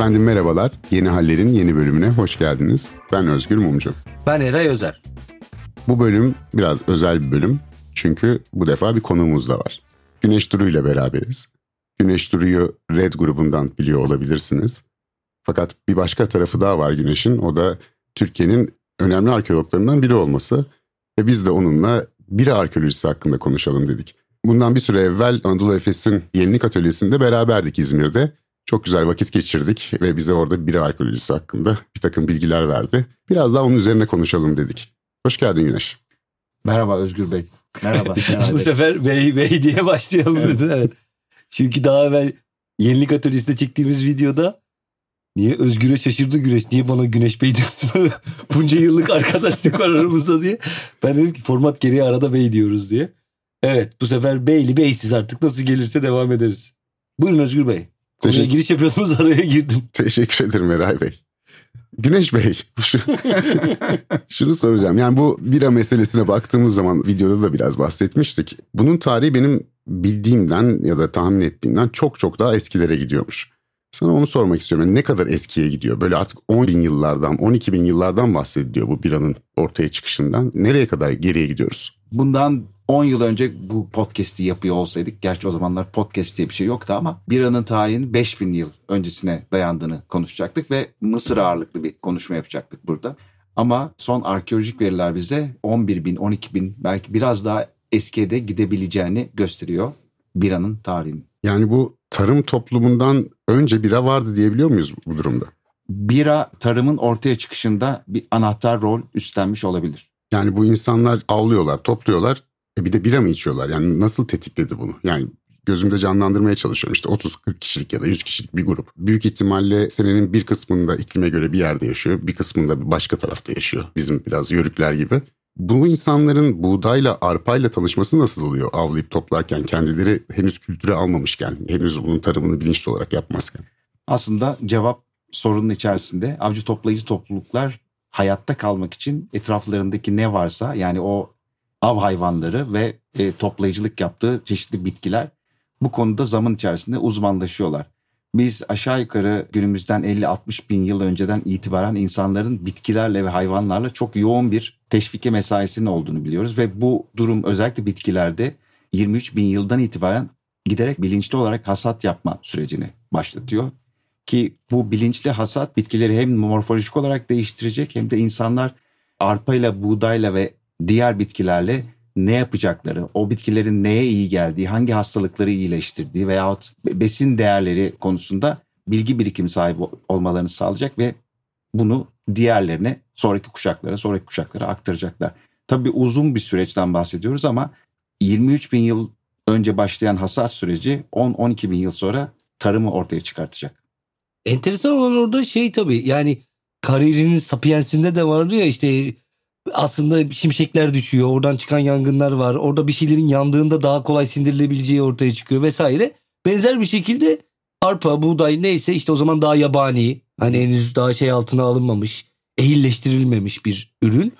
Efendim merhabalar. Yeni Haller'in yeni bölümüne hoş geldiniz. Ben Özgür Mumcu. Ben Eray Özer. Bu bölüm biraz özel bir bölüm. Çünkü bu defa bir konuğumuz da var. Güneş Duru ile beraberiz. Güneş Duru'yu Red grubundan biliyor olabilirsiniz. Fakat bir başka tarafı daha var Güneş'in. O da Türkiye'nin önemli arkeologlarından biri olması. Ve biz de onunla biri arkeolojisi hakkında konuşalım dedik. Bundan bir süre evvel Anadolu Efes'in Yenilik Atölyesi'nde beraberdik İzmir'de. Çok güzel vakit geçirdik ve bize orada biri arkeolojisi hakkında bir takım bilgiler verdi. Biraz daha onun üzerine konuşalım dedik. Hoş geldin Güneş. Merhaba Özgür Bey. Merhaba. Bu sefer bey bey diye başlayalım evet. evet. Çünkü daha evvel Yenilik Atölyesi'nde çektiğimiz videoda Niye Özgür'e şaşırdı Güneş? Niye bana Güneş Bey diyorsun? Bunca yıllık arkadaşlık var aramızda diye. Ben dedim ki format geriye arada Bey diyoruz diye. Evet bu sefer Beyli Beysiz artık nasıl gelirse devam ederiz. Buyurun Özgür Bey. Konuya giriş yapıyorsunuz araya girdim. Teşekkür ederim Eray Bey. Güneş Bey, şunu soracağım. Yani bu bira meselesine baktığımız zaman videoda da biraz bahsetmiştik. Bunun tarihi benim bildiğimden ya da tahmin ettiğimden çok çok daha eskilere gidiyormuş. Sana onu sormak istiyorum. Yani ne kadar eskiye gidiyor? Böyle artık 10 bin yıllardan, 12 bin yıllardan bahsediliyor bu biranın ortaya çıkışından. Nereye kadar geriye gidiyoruz? Bundan 10 yıl önce bu podcast'i yapıyor olsaydık, gerçi o zamanlar podcast diye bir şey yoktu ama biranın tarihinin 5000 yıl öncesine dayandığını konuşacaktık ve Mısır ağırlıklı bir konuşma yapacaktık burada. Ama son arkeolojik veriler bize 11 bin, 12 bin belki biraz daha eskiye de gidebileceğini gösteriyor biranın tarihini. Yani bu tarım toplumundan önce bira vardı diyebiliyor muyuz bu durumda? Bira tarımın ortaya çıkışında bir anahtar rol üstlenmiş olabilir. Yani bu insanlar avlıyorlar, topluyorlar. Bir de bira mı içiyorlar? Yani nasıl tetikledi bunu? Yani gözümde canlandırmaya çalışıyorum. İşte 30-40 kişilik ya da 100 kişilik bir grup. Büyük ihtimalle senenin bir kısmında iklime göre bir yerde yaşıyor. Bir kısmında bir başka tarafta yaşıyor. Bizim biraz yörükler gibi. Bu insanların buğdayla, arpayla tanışması nasıl oluyor avlayıp toplarken kendileri henüz kültüre almamışken, henüz bunun tarımını bilinçli olarak yapmazken? Aslında cevap sorunun içerisinde avcı toplayıcı topluluklar hayatta kalmak için etraflarındaki ne varsa yani o av hayvanları ve e, toplayıcılık yaptığı çeşitli bitkiler bu konuda zaman içerisinde uzmanlaşıyorlar. Biz aşağı yukarı günümüzden 50-60 bin yıl önceden itibaren insanların bitkilerle ve hayvanlarla çok yoğun bir teşvike mesaisinin olduğunu biliyoruz. Ve bu durum özellikle bitkilerde 23 bin yıldan itibaren giderek bilinçli olarak hasat yapma sürecini başlatıyor. Ki bu bilinçli hasat bitkileri hem morfolojik olarak değiştirecek hem de insanlar arpayla, buğdayla ve diğer bitkilerle ne yapacakları, o bitkilerin neye iyi geldiği, hangi hastalıkları iyileştirdiği veyahut besin değerleri konusunda bilgi birikimi sahibi olmalarını sağlayacak ve bunu diğerlerine, sonraki kuşaklara, sonraki kuşaklara aktaracaklar. Tabii uzun bir süreçten bahsediyoruz ama 23 bin yıl önce başlayan hasat süreci 10-12 bin yıl sonra tarımı ortaya çıkartacak. Enteresan olan orada şey tabii yani kariyerinin Sapiens'inde de vardı ya işte aslında şimşekler düşüyor. Oradan çıkan yangınlar var. Orada bir şeylerin yandığında daha kolay sindirilebileceği ortaya çıkıyor vesaire. Benzer bir şekilde arpa, buğday neyse işte o zaman daha yabani. Hani henüz daha şey altına alınmamış, ehilleştirilmemiş bir ürün.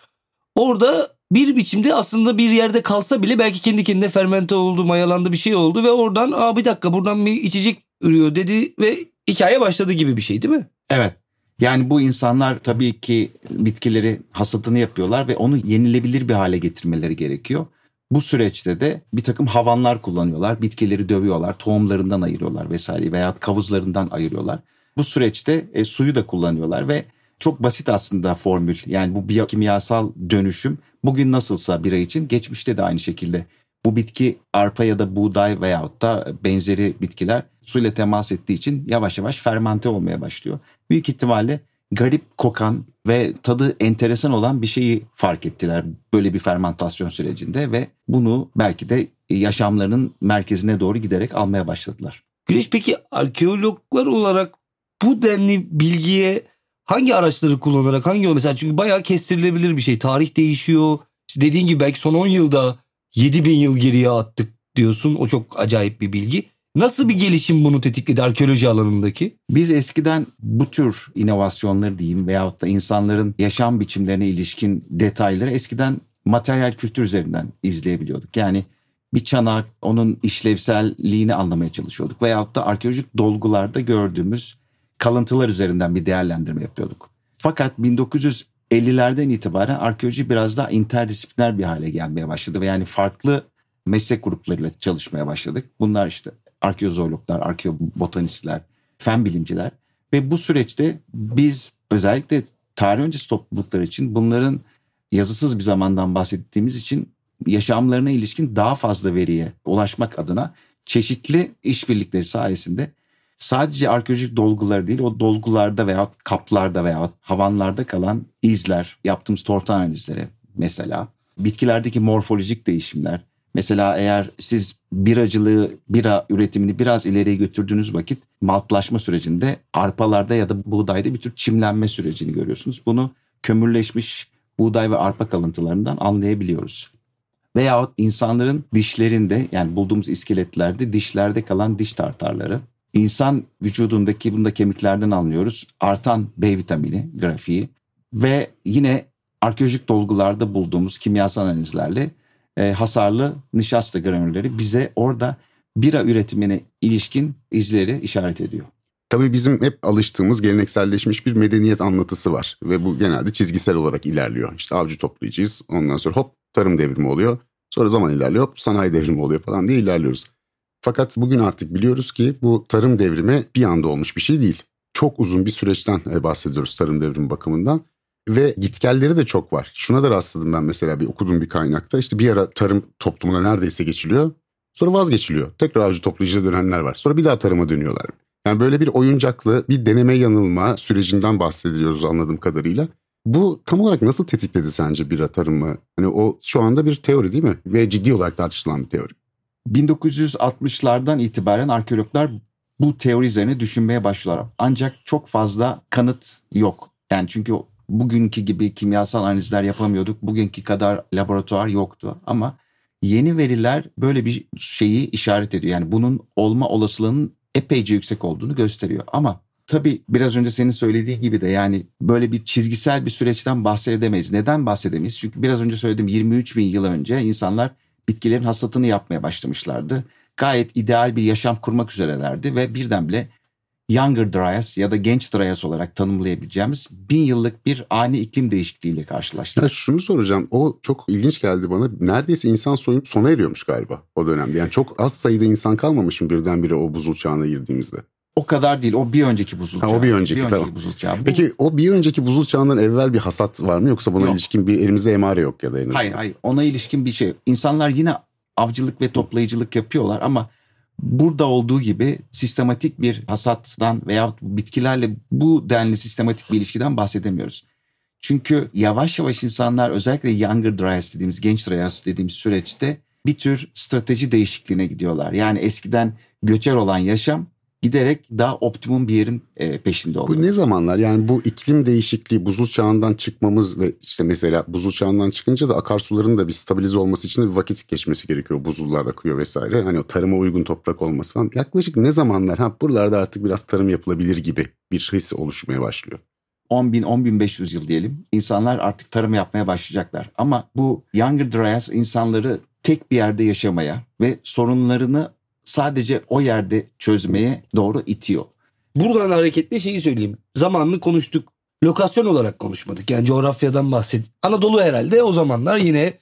Orada bir biçimde aslında bir yerde kalsa bile belki kendi kendine fermente oldu, mayalandı bir şey oldu ve oradan aa bir dakika buradan bir içecek ürüyor dedi ve hikaye başladı gibi bir şey değil mi? Evet. Yani bu insanlar tabii ki bitkileri hasatını yapıyorlar ve onu yenilebilir bir hale getirmeleri gerekiyor. Bu süreçte de bir takım havanlar kullanıyorlar. Bitkileri dövüyorlar, tohumlarından ayırıyorlar vesaire veya kavuzlarından ayırıyorlar. Bu süreçte e, suyu da kullanıyorlar ve çok basit aslında formül. Yani bu biyokimyasal dönüşüm bugün nasılsa bira için geçmişte de aynı şekilde. Bu bitki arpa ya da buğday veyahut da benzeri bitkiler suyla temas ettiği için yavaş yavaş fermente olmaya başlıyor büyük ihtimalle garip kokan ve tadı enteresan olan bir şeyi fark ettiler böyle bir fermentasyon sürecinde ve bunu belki de yaşamlarının merkezine doğru giderek almaya başladılar. Güneş peki arkeologlar olarak bu denli bilgiye hangi araçları kullanarak hangi mesela çünkü bayağı kestirilebilir bir şey. Tarih değişiyor. İşte dediğin gibi belki son 10 yılda 7 bin yıl geriye attık diyorsun. O çok acayip bir bilgi. Nasıl bir gelişim bunu tetikledi arkeoloji alanındaki? Biz eskiden bu tür inovasyonları diyeyim veyahut da insanların yaşam biçimlerine ilişkin detayları eskiden materyal kültür üzerinden izleyebiliyorduk. Yani bir çanak, onun işlevselliğini anlamaya çalışıyorduk. Veyahut da arkeolojik dolgularda gördüğümüz kalıntılar üzerinden bir değerlendirme yapıyorduk. Fakat 1950'lerden itibaren arkeoloji biraz daha interdisipliner bir hale gelmeye başladı ve yani farklı meslek gruplarıyla çalışmaya başladık. Bunlar işte arkeozoologlar, arkeobotanistler, fen bilimciler ve bu süreçte biz özellikle tarih öncesi topluluklar için bunların yazısız bir zamandan bahsettiğimiz için yaşamlarına ilişkin daha fazla veriye ulaşmak adına çeşitli işbirlikleri sayesinde sadece arkeolojik dolguları değil o dolgularda veya kaplarda veya havanlarda kalan izler, yaptığımız tortu analizleri mesela, bitkilerdeki morfolojik değişimler, Mesela eğer siz biracılığı, bira üretimini biraz ileriye götürdüğünüz vakit maltlaşma sürecinde arpalarda ya da buğdayda bir tür çimlenme sürecini görüyorsunuz. Bunu kömürleşmiş buğday ve arpa kalıntılarından anlayabiliyoruz. Veyahut insanların dişlerinde yani bulduğumuz iskeletlerde dişlerde kalan diş tartarları. İnsan vücudundaki bunu da kemiklerden anlıyoruz. Artan B vitamini grafiği ve yine arkeolojik dolgularda bulduğumuz kimyasal analizlerle e, hasarlı nişasta granülleri bize orada bira üretimine ilişkin izleri işaret ediyor. Tabii bizim hep alıştığımız gelenekselleşmiş bir medeniyet anlatısı var ve bu genelde çizgisel olarak ilerliyor. İşte avcı toplayıcıyız ondan sonra hop tarım devrimi oluyor. Sonra zaman ilerliyor hop sanayi devrimi oluyor falan diye ilerliyoruz. Fakat bugün artık biliyoruz ki bu tarım devrimi bir anda olmuş bir şey değil. Çok uzun bir süreçten e, bahsediyoruz tarım devrimi bakımından. Ve gitgelleri de çok var. Şuna da rastladım ben mesela bir okuduğum bir kaynakta. İşte bir ara tarım toplumuna neredeyse geçiliyor. Sonra vazgeçiliyor. Tekrar avcı toplayıcıya dönenler var. Sonra bir daha tarıma dönüyorlar. Yani böyle bir oyuncaklı bir deneme yanılma sürecinden bahsediyoruz anladığım kadarıyla. Bu tam olarak nasıl tetikledi sence bir tarımı? Hani o şu anda bir teori değil mi? Ve ciddi olarak tartışılan bir teori. 1960'lardan itibaren arkeologlar bu teori üzerine düşünmeye başlıyorlar. Ancak çok fazla kanıt yok. Yani çünkü bugünkü gibi kimyasal analizler yapamıyorduk. Bugünkü kadar laboratuvar yoktu ama yeni veriler böyle bir şeyi işaret ediyor. Yani bunun olma olasılığının epeyce yüksek olduğunu gösteriyor. Ama tabii biraz önce senin söylediği gibi de yani böyle bir çizgisel bir süreçten bahsedemeyiz. Neden bahsedemeyiz? Çünkü biraz önce söyledim 23 bin yıl önce insanlar bitkilerin hasatını yapmaya başlamışlardı. Gayet ideal bir yaşam kurmak üzerelerdi ve birdenbire Younger Dryas ya da genç Dryas olarak tanımlayabileceğimiz bin yıllık bir ani iklim değişikliğiyle karşılaştık. Ya şunu soracağım. O çok ilginç geldi bana. Neredeyse insan soyu sona eriyormuş galiba o dönemde. Yani çok az sayıda insan kalmamış mı birdenbire o buzul çağına girdiğimizde? O kadar değil. O bir önceki buzul çağı. Ha, o bir önceki, bir önceki tamam. buzul çağı. Bu... Peki o bir önceki buzul çağından evvel bir hasat var mı yoksa buna yok. ilişkin bir elimizde emare yok ya da en azından? Hayır hayır. Ona ilişkin bir şey. İnsanlar yine avcılık ve toplayıcılık yapıyorlar ama burada olduğu gibi sistematik bir hasattan veya bitkilerle bu denli sistematik bir ilişkiden bahsedemiyoruz. Çünkü yavaş yavaş insanlar özellikle younger dryas dediğimiz genç dryas dediğimiz süreçte bir tür strateji değişikliğine gidiyorlar. Yani eskiden göçer olan yaşam giderek daha optimum bir yerin e, peşinde oluyor. Bu ne zamanlar? Yani bu iklim değişikliği, buzul çağından çıkmamız ve işte mesela buzul çağından çıkınca da akarsuların da bir stabilize olması için de bir vakit geçmesi gerekiyor. Buzullar akıyor vesaire. Hani o tarıma uygun toprak olması falan. Yaklaşık ne zamanlar? Ha buralarda artık biraz tarım yapılabilir gibi bir his oluşmaya başlıyor. 10 bin, 10 bin 500 yıl diyelim. İnsanlar artık tarım yapmaya başlayacaklar. Ama bu Younger Dryas insanları tek bir yerde yaşamaya ve sorunlarını sadece o yerde çözmeye doğru itiyor. Buradan hareketle şeyi söyleyeyim. Zamanını konuştuk. Lokasyon olarak konuşmadık. Yani coğrafyadan bahset. Anadolu herhalde o zamanlar yine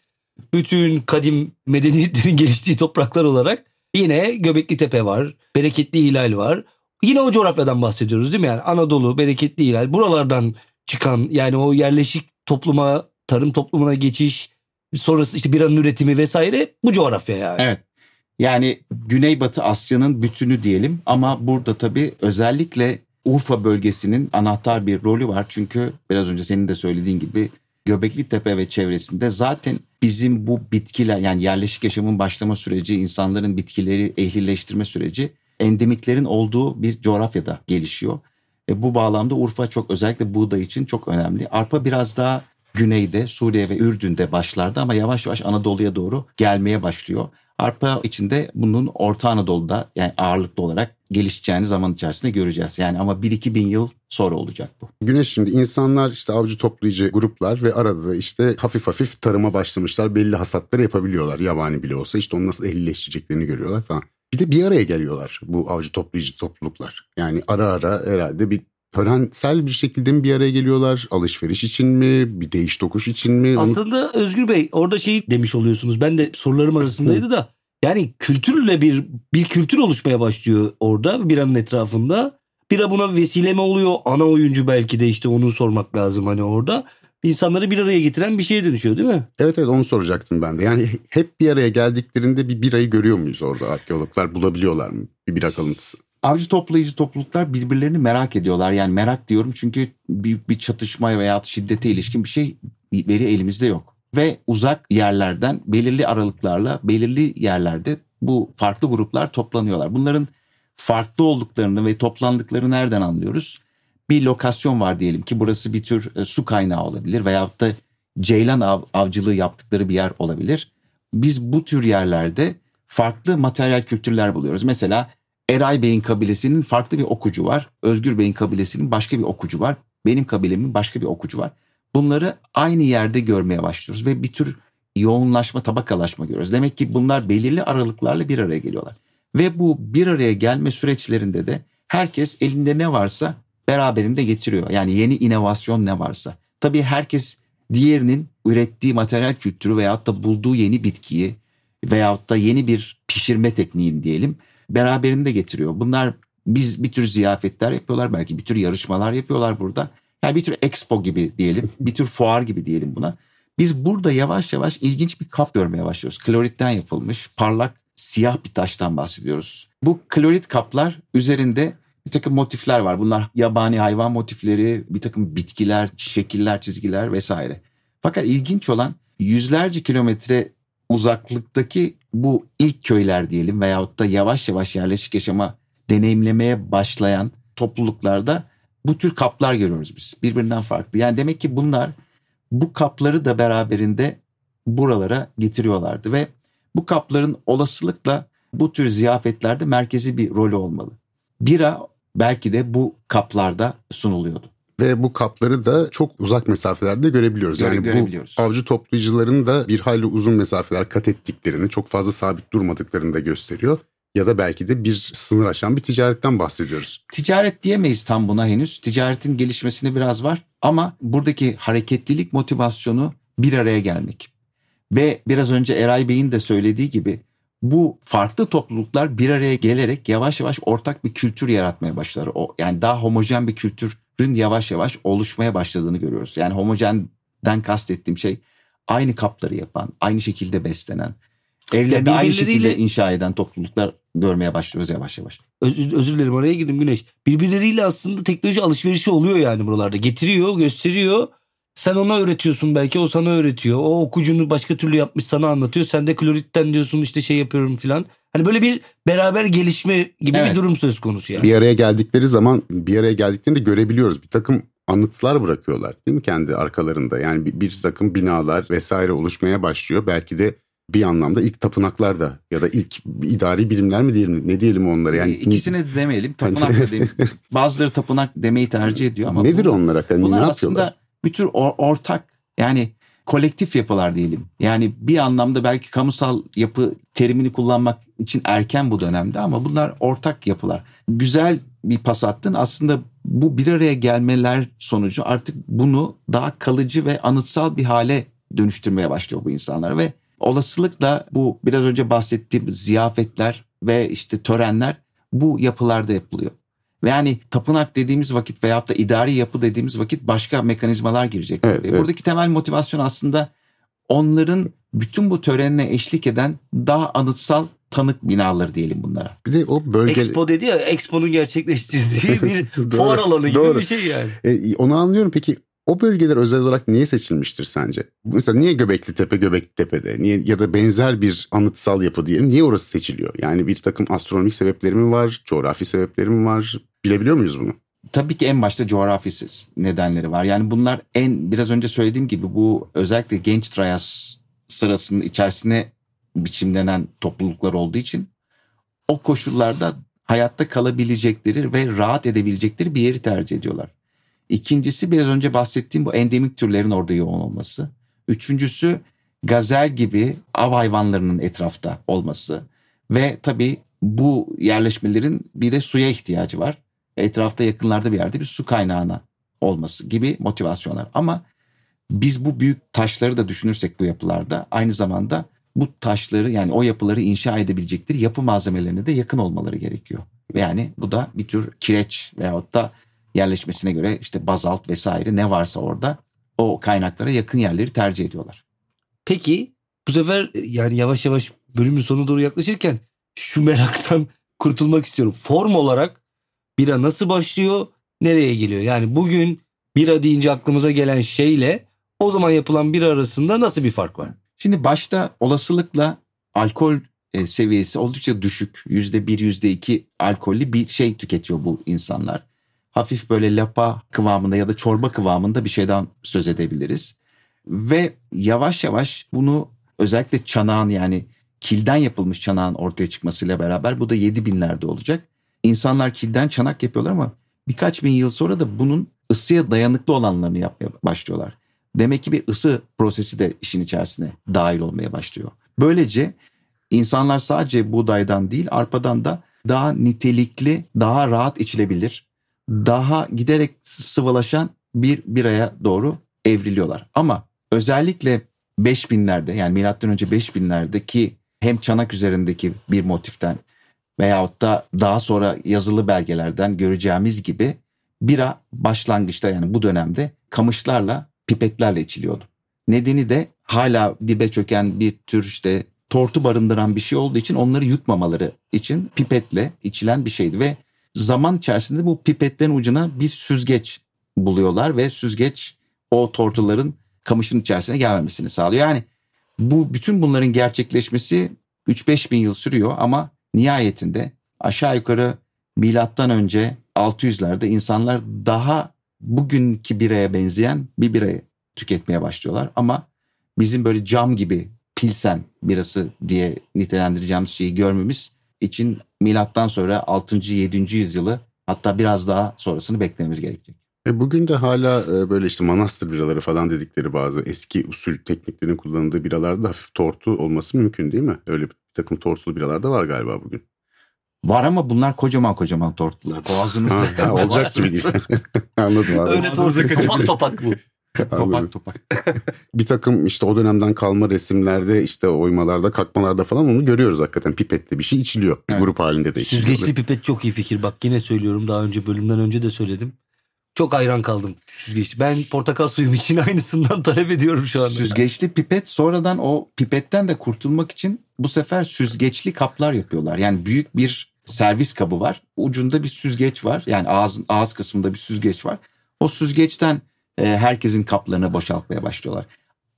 bütün kadim medeniyetlerin geliştiği topraklar olarak yine Göbekli Tepe var. Bereketli Hilal var. Yine o coğrafyadan bahsediyoruz değil mi? Yani Anadolu, Bereketli Hilal buralardan çıkan yani o yerleşik topluma, tarım toplumuna geçiş, sonrası işte biranın üretimi vesaire bu coğrafya yani. Evet. Yani Güneybatı Asya'nın bütünü diyelim ama burada tabii özellikle Urfa bölgesinin anahtar bir rolü var. Çünkü biraz önce senin de söylediğin gibi Göbekli Tepe ve çevresinde zaten bizim bu bitkiler yani yerleşik yaşamın başlama süreci, insanların bitkileri ehlileştirme süreci endemiklerin olduğu bir coğrafyada gelişiyor. E bu bağlamda Urfa çok özellikle buğday için çok önemli. Arpa biraz daha güneyde Suriye ve Ürdün'de başlardı ama yavaş yavaş Anadolu'ya doğru gelmeye başlıyor. Arpa içinde bunun Orta Anadolu'da yani ağırlıklı olarak gelişeceğini zaman içerisinde göreceğiz. Yani ama 1-2 bin yıl sonra olacak bu. Güneş şimdi insanlar işte avcı toplayıcı gruplar ve arada da işte hafif hafif tarıma başlamışlar. Belli hasatları yapabiliyorlar yabani bile olsa işte onu nasıl ehlileştireceklerini görüyorlar falan. Bir de bir araya geliyorlar bu avcı toplayıcı topluluklar. Yani ara ara herhalde bir törensel bir şekilde mi bir araya geliyorlar? Alışveriş için mi? Bir değiş tokuş için mi? Aslında Özgür Bey orada şey demiş oluyorsunuz. Ben de sorularım arasındaydı da. Yani kültürle bir bir kültür oluşmaya başlıyor orada biranın etrafında. Bira buna vesile mi oluyor? Ana oyuncu belki de işte onu sormak lazım hani orada. İnsanları bir araya getiren bir şeye dönüşüyor değil mi? Evet evet onu soracaktım ben de. Yani hep bir araya geldiklerinde bir birayı görüyor muyuz orada? Arkeologlar bulabiliyorlar mı? Bir bira kalıntısı. Avcı toplayıcı topluluklar birbirlerini merak ediyorlar. Yani merak diyorum çünkü büyük bir çatışma veya şiddete ilişkin bir şey veri elimizde yok. Ve uzak yerlerden belirli aralıklarla belirli yerlerde bu farklı gruplar toplanıyorlar. Bunların farklı olduklarını ve toplandıklarını nereden anlıyoruz? Bir lokasyon var diyelim ki burası bir tür e, su kaynağı olabilir veyahut da ceylan av, avcılığı yaptıkları bir yer olabilir. Biz bu tür yerlerde farklı materyal kültürler buluyoruz. Mesela Eray Bey'in kabilesinin farklı bir okucu var. Özgür Bey'in kabilesinin başka bir okucu var. Benim kabilemin başka bir okucu var. Bunları aynı yerde görmeye başlıyoruz ve bir tür yoğunlaşma, tabakalaşma görüyoruz. Demek ki bunlar belirli aralıklarla bir araya geliyorlar. Ve bu bir araya gelme süreçlerinde de herkes elinde ne varsa beraberinde getiriyor. Yani yeni inovasyon ne varsa. Tabii herkes diğerinin ürettiği materyal kültürü veyahut da bulduğu yeni bitkiyi veyahut da yeni bir pişirme tekniğini diyelim beraberinde getiriyor. Bunlar biz bir tür ziyafetler yapıyorlar belki bir tür yarışmalar yapıyorlar burada. Yani bir tür expo gibi diyelim bir tür fuar gibi diyelim buna. Biz burada yavaş yavaş ilginç bir kap görmeye başlıyoruz. Kloritten yapılmış parlak siyah bir taştan bahsediyoruz. Bu klorit kaplar üzerinde bir takım motifler var. Bunlar yabani hayvan motifleri, bir takım bitkiler, şekiller, çizgiler vesaire. Fakat ilginç olan yüzlerce kilometre uzaklıktaki bu ilk köyler diyelim veyahut da yavaş yavaş yerleşik yaşama deneyimlemeye başlayan topluluklarda bu tür kaplar görüyoruz biz. Birbirinden farklı. Yani demek ki bunlar bu kapları da beraberinde buralara getiriyorlardı ve bu kapların olasılıkla bu tür ziyafetlerde merkezi bir rolü olmalı. Bira belki de bu kaplarda sunuluyordu. Ve bu kapları da çok uzak mesafelerde görebiliyoruz. Göre- Yani görebiliyoruz. bu avcı toplayıcıların da bir hayli uzun mesafeler kat ettiklerini, çok fazla sabit durmadıklarını da gösteriyor. Ya da belki de bir sınır aşan bir ticaretten bahsediyoruz. Ticaret diyemeyiz tam buna henüz. Ticaretin gelişmesine biraz var ama buradaki hareketlilik motivasyonu bir araya gelmek. Ve biraz önce Eray Bey'in de söylediği gibi bu farklı topluluklar bir araya gelerek yavaş yavaş ortak bir kültür yaratmaya başlar. O yani daha homojen bir kültürün yavaş yavaş oluşmaya başladığını görüyoruz. Yani homojenden kastettiğim şey aynı kapları yapan, aynı şekilde beslenen, evlerini aynı şekilde inşa eden topluluklar görmeye başlıyoruz yavaş yavaş. Öz- özür dilerim araya girdim Güneş. Birbirleriyle aslında teknoloji alışverişi oluyor yani buralarda. Getiriyor, gösteriyor. Sen ona öğretiyorsun belki o sana öğretiyor. O okucunu başka türlü yapmış sana anlatıyor. Sen de kloritten diyorsun işte şey yapıyorum filan. Hani böyle bir beraber gelişme gibi Evet. bir durum söz konusu yani. Bir araya geldikleri zaman bir araya geldiklerini de görebiliyoruz. Bir takım anıtlar bırakıyorlar değil mi kendi arkalarında? Yani bir, bir takım binalar vesaire oluşmaya başlıyor. Belki de bir anlamda ilk tapınaklar da ya da ilk idari birimler mi diyelim ne diyelim onlara yani Yani İkisine de demeyelim. Tapınak da demeyelim. Bazıları tapınak demeyi tercih ediyor ama nedir bu- onlar hani bunlar ne aslında yapıyorlar? bir tür or- ortak yani kolektif yapılar diyelim. Yani bir anlamda belki kamusal yapı terimini kullanmak için erken bu dönemde ama bunlar ortak yapılar. Güzel bir pas attın. Aslında bu bir araya gelmeler sonucu artık bunu daha kalıcı ve anıtsal bir hale dönüştürmeye başlıyor bu insanlar ve olasılıkla bu biraz önce bahsettiğim ziyafetler ve işte törenler bu yapılarda yapılıyor. Ve yani tapınak dediğimiz vakit veyahut da idari yapı dediğimiz vakit başka mekanizmalar girecek. Evet, Ve evet. Buradaki temel motivasyon aslında onların bütün bu törenine eşlik eden daha anıtsal tanık binaları diyelim bunlara. Bir de o bölge Expo dedi ya Expo'nun gerçekleştirdiği bir Doğru, fuar alanı gibi doğru. bir şey yani. E, onu anlıyorum peki o bölgeler özel olarak niye seçilmiştir sence? Mesela niye Göbekli Tepe Göbekli Tepe'de niye ya da benzer bir anıtsal yapı diyelim niye orası seçiliyor? Yani bir takım astronomik sebepleri mi var, coğrafi sebepleri mi var? Bilebiliyor muyuz bunu? Tabii ki en başta coğrafisiz nedenleri var. Yani bunlar en biraz önce söylediğim gibi bu özellikle genç Trayas sırasının içerisine biçimlenen topluluklar olduğu için o koşullarda hayatta kalabilecekleri ve rahat edebilecekleri bir yeri tercih ediyorlar. İkincisi biraz önce bahsettiğim bu endemik türlerin orada yoğun olması. Üçüncüsü gazel gibi av hayvanlarının etrafta olması. Ve tabii bu yerleşmelerin bir de suya ihtiyacı var. etrafta yakınlarda bir yerde bir su kaynağına olması gibi motivasyonlar. Ama biz bu büyük taşları da düşünürsek bu yapılarda aynı zamanda bu taşları yani o yapıları inşa edebilecekleri yapı malzemelerine de yakın olmaları gerekiyor. Yani bu da bir tür kireç veyahut da yerleşmesine göre işte bazalt vesaire ne varsa orada o kaynaklara yakın yerleri tercih ediyorlar. Peki bu sefer yani yavaş yavaş bölümün sonuna doğru yaklaşırken şu meraktan kurtulmak istiyorum. Form olarak bira nasıl başlıyor, nereye geliyor? Yani bugün bira deyince aklımıza gelen şeyle o zaman yapılan bira arasında nasıl bir fark var? Şimdi başta olasılıkla alkol e, seviyesi oldukça düşük. Yüzde bir, yüzde iki alkollü bir şey tüketiyor bu insanlar. Hafif böyle lapa kıvamında ya da çorba kıvamında bir şeyden söz edebiliriz. Ve yavaş yavaş bunu özellikle çanağın yani kilden yapılmış çanağın ortaya çıkmasıyla beraber bu da 7 binlerde olacak. İnsanlar kilden çanak yapıyorlar ama birkaç bin yıl sonra da bunun ısıya dayanıklı olanlarını yapmaya başlıyorlar. Demek ki bir ısı prosesi de işin içerisine dahil olmaya başlıyor. Böylece insanlar sadece buğdaydan değil arpadan da daha nitelikli, daha rahat içilebilir, daha giderek sıvılaşan bir biraya doğru evriliyorlar. Ama özellikle 5000'lerde yani milattan önce 5000'lerdeki hem çanak üzerindeki bir motiften veyahut da daha sonra yazılı belgelerden göreceğimiz gibi bira başlangıçta yani bu dönemde kamışlarla pipetlerle içiliyordu. Nedeni de hala dibe çöken bir tür işte tortu barındıran bir şey olduğu için onları yutmamaları için pipetle içilen bir şeydi ve zaman içerisinde bu pipetlerin ucuna bir süzgeç buluyorlar ve süzgeç o tortuların kamışın içerisine gelmemesini sağlıyor. Yani bu bütün bunların gerçekleşmesi 3-5 bin yıl sürüyor ama nihayetinde aşağı yukarı milattan önce 600'lerde insanlar daha bugünkü biraya benzeyen bir birayı tüketmeye başlıyorlar. Ama bizim böyle cam gibi pilsen birası diye nitelendireceğimiz şeyi görmemiz için milattan sonra 6. 7. yüzyılı hatta biraz daha sonrasını beklememiz gerekecek. E bugün de hala e, böyle işte manastır biraları falan dedikleri bazı eski usul tekniklerin kullanıldığı biralarda hafif tortu olması mümkün değil mi? Öyle bir takım tortulu biralar da var galiba bugün. Var ama bunlar kocaman kocaman tortlular. Boğazınızda. Olacak gibi değil. Anladım abi. Öyle tortu topak topak bu. Topak topak. Bir takım işte o dönemden kalma resimlerde işte oymalarda kalkmalarda falan onu görüyoruz hakikaten pipetli bir şey içiliyor. Evet. Grup halinde de içiliyor. Süzgeçli pipet çok iyi fikir. Bak yine söylüyorum daha önce bölümden önce de söyledim. Çok hayran kaldım süzgeçli. Ben portakal suyum için aynısından talep ediyorum şu anda. Süzgeçli pipet sonradan o pipetten de kurtulmak için bu sefer süzgeçli kaplar yapıyorlar. Yani büyük bir servis kabı var. Ucunda bir süzgeç var. Yani ağız, ağız kısmında bir süzgeç var. O süzgeçten e, herkesin kaplarını boşaltmaya başlıyorlar.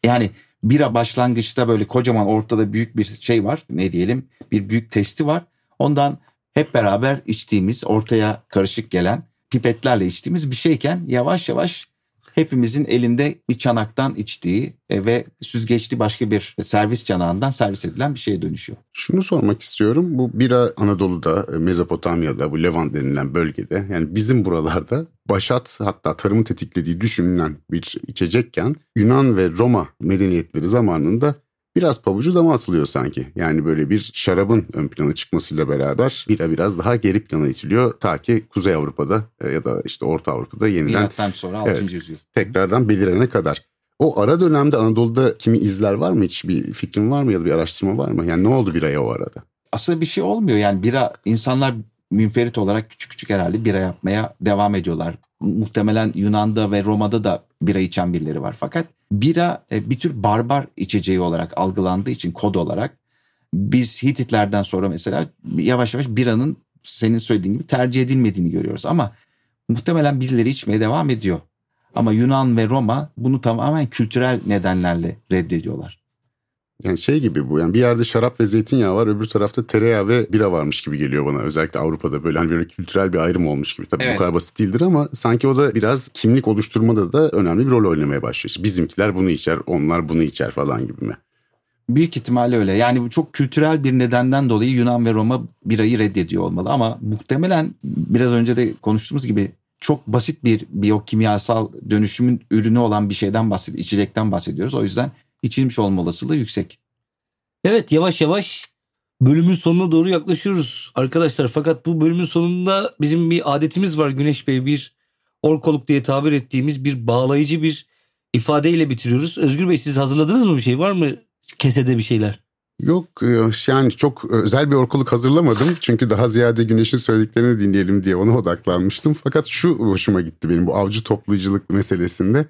Yani bira başlangıçta böyle kocaman ortada büyük bir şey var. Ne diyelim bir büyük testi var. Ondan hep beraber içtiğimiz ortaya karışık gelen pipetlerle içtiğimiz bir şeyken yavaş yavaş hepimizin elinde bir çanaktan içtiği e, ve süzgeçli başka bir servis çanağından servis edilen bir şeye dönüşüyor. Şunu sormak istiyorum. Bu bira Anadolu'da, e, Mezopotamya'da, bu Levant denilen bölgede yani bizim buralarda başat hatta tarımın tetiklediği düşünülen bir içecekken Yunan ve Roma medeniyetleri zamanında biraz pabucu dama atılıyor sanki. Yani böyle bir şarabın ön plana çıkmasıyla beraber bira biraz daha geri plana itiliyor. Ta ki Kuzey Avrupa'da e, ya da işte Orta Avrupa'da yeniden Milattan sonra 6. Evet. yüzyıl. tekrardan belirene kadar. O ara dönemde Anadolu'da kimi izler var mı hiç bir fikrin var mı ya da bir araştırma var mı? Yani ne oldu biraya o arada? Aslında bir şey olmuyor yani bira insanlar münferit olarak küçük küçük herhalde bira yapmaya devam ediyorlar. Muhtemelen Yunan'da ve Roma'da da bira içen birileri var. Fakat bira e, bir tür barbar içeceği olarak algılandığı için kod olarak biz Hititlerden sonra mesela yavaş yavaş biranın senin söylediğin gibi tercih edilmediğini görüyoruz. Ama muhtemelen birileri içmeye devam ediyor. Ama Yunan ve Roma bunu tamamen kültürel nedenlerle reddediyorlar. Yani şey gibi bu yani bir yerde şarap ve zeytinyağı var öbür tarafta tereyağı ve bira varmış gibi geliyor bana. Özellikle Avrupa'da böyle hani böyle kültürel bir ayrım olmuş gibi. Tabii Evet. bu kadar basit değildir ama sanki o da biraz kimlik oluşturmada da önemli bir rol oynamaya başlıyor. İşte bizimkiler bunu içer, onlar bunu içer falan gibi mi? Büyük ihtimalle öyle. Yani bu çok kültürel bir nedenden dolayı Yunan ve Roma birayı reddediyor olmalı. Ama muhtemelen biraz önce de konuştuğumuz gibi çok basit bir biyokimyasal dönüşümün ürünü olan bir şeyden bahsediyoruz. içecekten bahsediyoruz. O yüzden içilmiş olma olasılığı yüksek. Evet yavaş yavaş bölümün sonuna doğru yaklaşıyoruz arkadaşlar. Fakat bu bölümün sonunda bizim bir adetimiz var Güneş Bey. Bir orkoluk diye tabir ettiğimiz bir bağlayıcı bir ifadeyle bitiriyoruz. Özgür Bey siz hazırladınız mı bir şey? Var mı kesede bir şeyler? Yok e, yani çok özel bir orkuluk hazırlamadım. Çünkü daha ziyade Güneş'in söylediklerini dinleyelim diye ona odaklanmıştım. Fakat şu hoşuma gitti benim bu avcı toplayıcılık meselesinde.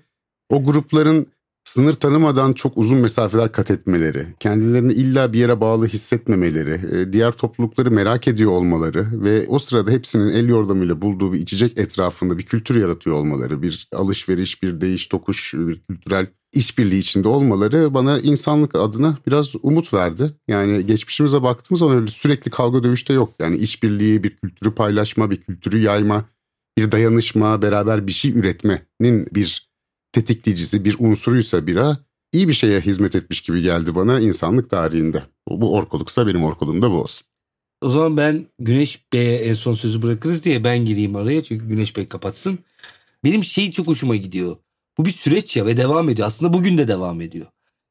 O grupların sınır tanımadan çok uzun mesafeler kat etmeleri, kendilerini illa bir yere bağlı hissetmemeleri, e, diğer toplulukları merak ediyor olmaları ve o sırada hepsinin el yordamıyla bulduğu bir içecek etrafında bir kültür yaratıyor olmaları, bir alışveriş, bir değiş tokuş, bir kültürel işbirliği içinde olmaları bana insanlık adına biraz umut verdi. Yani geçmişimize baktığımız zaman öyle sürekli kavga dövüşte yok. Yani işbirliği, bir kültürü paylaşma, bir kültürü yayma, bir dayanışma, beraber bir şey üretmenin bir tetikleyicisi, bir unsuruysa bira iyi bir şeye hizmet etmiş gibi geldi bana insanlık tarihinde. Bu orkoluksa benim orkoluğum da bu olsun. O zaman ben Güneş Bey'e en son sözü bırakırız diye ben gireyim araya çünkü Güneş Bey kapatsın. Benim şey çok hoşuma gidiyor. Bu bir süreç ya ve devam ediyor. Aslında bugün de devam ediyor.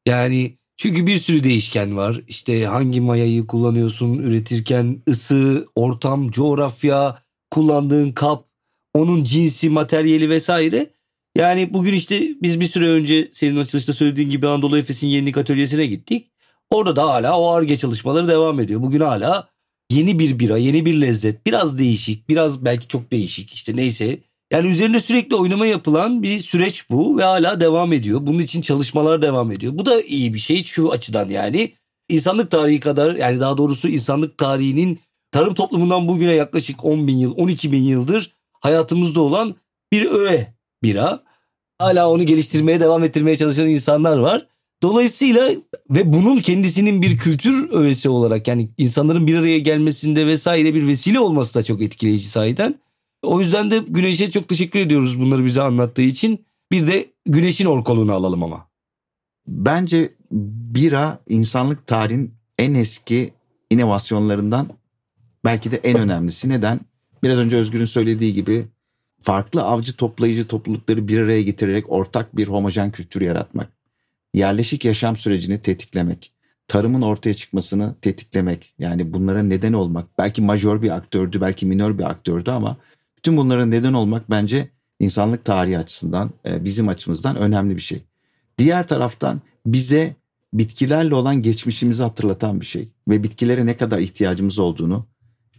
Yani çünkü bir sürü değişken var. İşte hangi mayayı kullanıyorsun üretirken ısı, ortam, coğrafya, kullandığın kap, onun cinsi, materyali vesaire. Yani bugün işte biz bir süre önce senin açılışta söylediğin gibi Anadolu Efes'in yenilik atölyesine gittik. Orada da hala o ARGE çalışmaları devam ediyor. Bugün hala yeni bir bira, yeni bir lezzet. Biraz değişik, biraz belki çok değişik işte neyse. Yani üzerinde sürekli oynama yapılan bir süreç bu ve hala devam ediyor. Bunun için çalışmalar devam ediyor. Bu da iyi bir şey şu açıdan yani. insanlık tarihi kadar yani daha doğrusu insanlık tarihinin tarım toplumundan bugüne yaklaşık 10 bin yıl, 12 bin yıldır hayatımızda olan bir öğe bira. Hala onu geliştirmeye devam ettirmeye çalışan insanlar var. Dolayısıyla ve bunun kendisinin bir kültür öğesi olarak yani insanların bir araya gelmesinde vesaire bir vesile olması da çok etkileyici sahiden. O yüzden de Güneş'e çok teşekkür ediyoruz bunları bize anlattığı için. Bir de Güneş'in orkoluğunu alalım ama. Bence bira insanlık tarihin en eski inovasyonlarından belki de en önemlisi. Neden? Biraz önce Özgür'ün söylediği gibi farklı avcı toplayıcı toplulukları bir araya getirerek ortak bir homojen kültür yaratmak, yerleşik yaşam sürecini tetiklemek, tarımın ortaya çıkmasını tetiklemek, yani bunlara neden olmak, belki majör bir aktördü, belki minör bir aktördü ama bütün bunlara neden olmak bence insanlık tarihi açısından, e, bizim açımızdan önemli bir şey. Diğer taraftan bize bitkilerle olan geçmişimizi hatırlatan bir şey ve bitkilere ne kadar ihtiyacımız olduğunu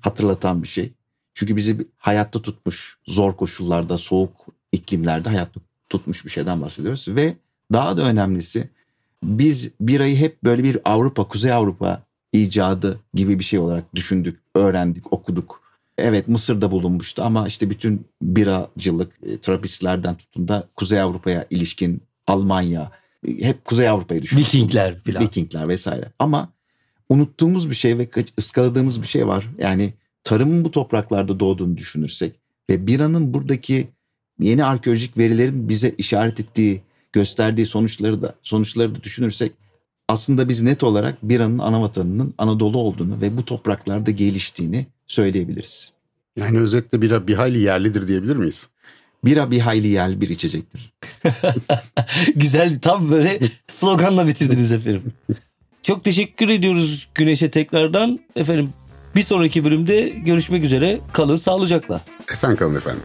hatırlatan bir şey. Çünkü bizi hayatta tutmuş, zor koşullarda, soğuk iklimlerde hayatta tutmuş bir şeyden bahsediyoruz. Ve daha da önemlisi biz birayı hep böyle bir Avrupa, Kuzey Avrupa icadı gibi bir şey olarak düşündük, öğrendik, okuduk. Evet Mısır'da bulunmuştu ama işte bütün biracılık, e, Trapistlerden tutun da Kuzey Avrupa'ya ilişkin Almanya, e, hep Kuzey Avrupa'yı düşündük. Vikingler filan. Vikingler vesaire. Ama unuttuğumuz bir şey ve ıskaladığımız bir şey var. Yani tarımın bu topraklarda doğduğunu düşünürsek ve biranın buradaki yeni arkeolojik verilerin bize işaret ettiği, gösterdiği sonuçları da sonuçları da düşünürsek aslında biz net olarak biranın ana vatanının Anadolu olduğunu ve bu topraklarda geliştiğini söyleyebiliriz. Yani özetle bira bir hayli yerlidir diyebilir miyiz? Bira bir hayli yerli bir içecektir. Güzel tam böyle sloganla bitirdiniz efendim. Çok teşekkür ediyoruz Güneş'e tekrardan. Efendim bir sonraki bölümde görüşmek üzere. Kalın sağlıcakla. Esen kalın efendim.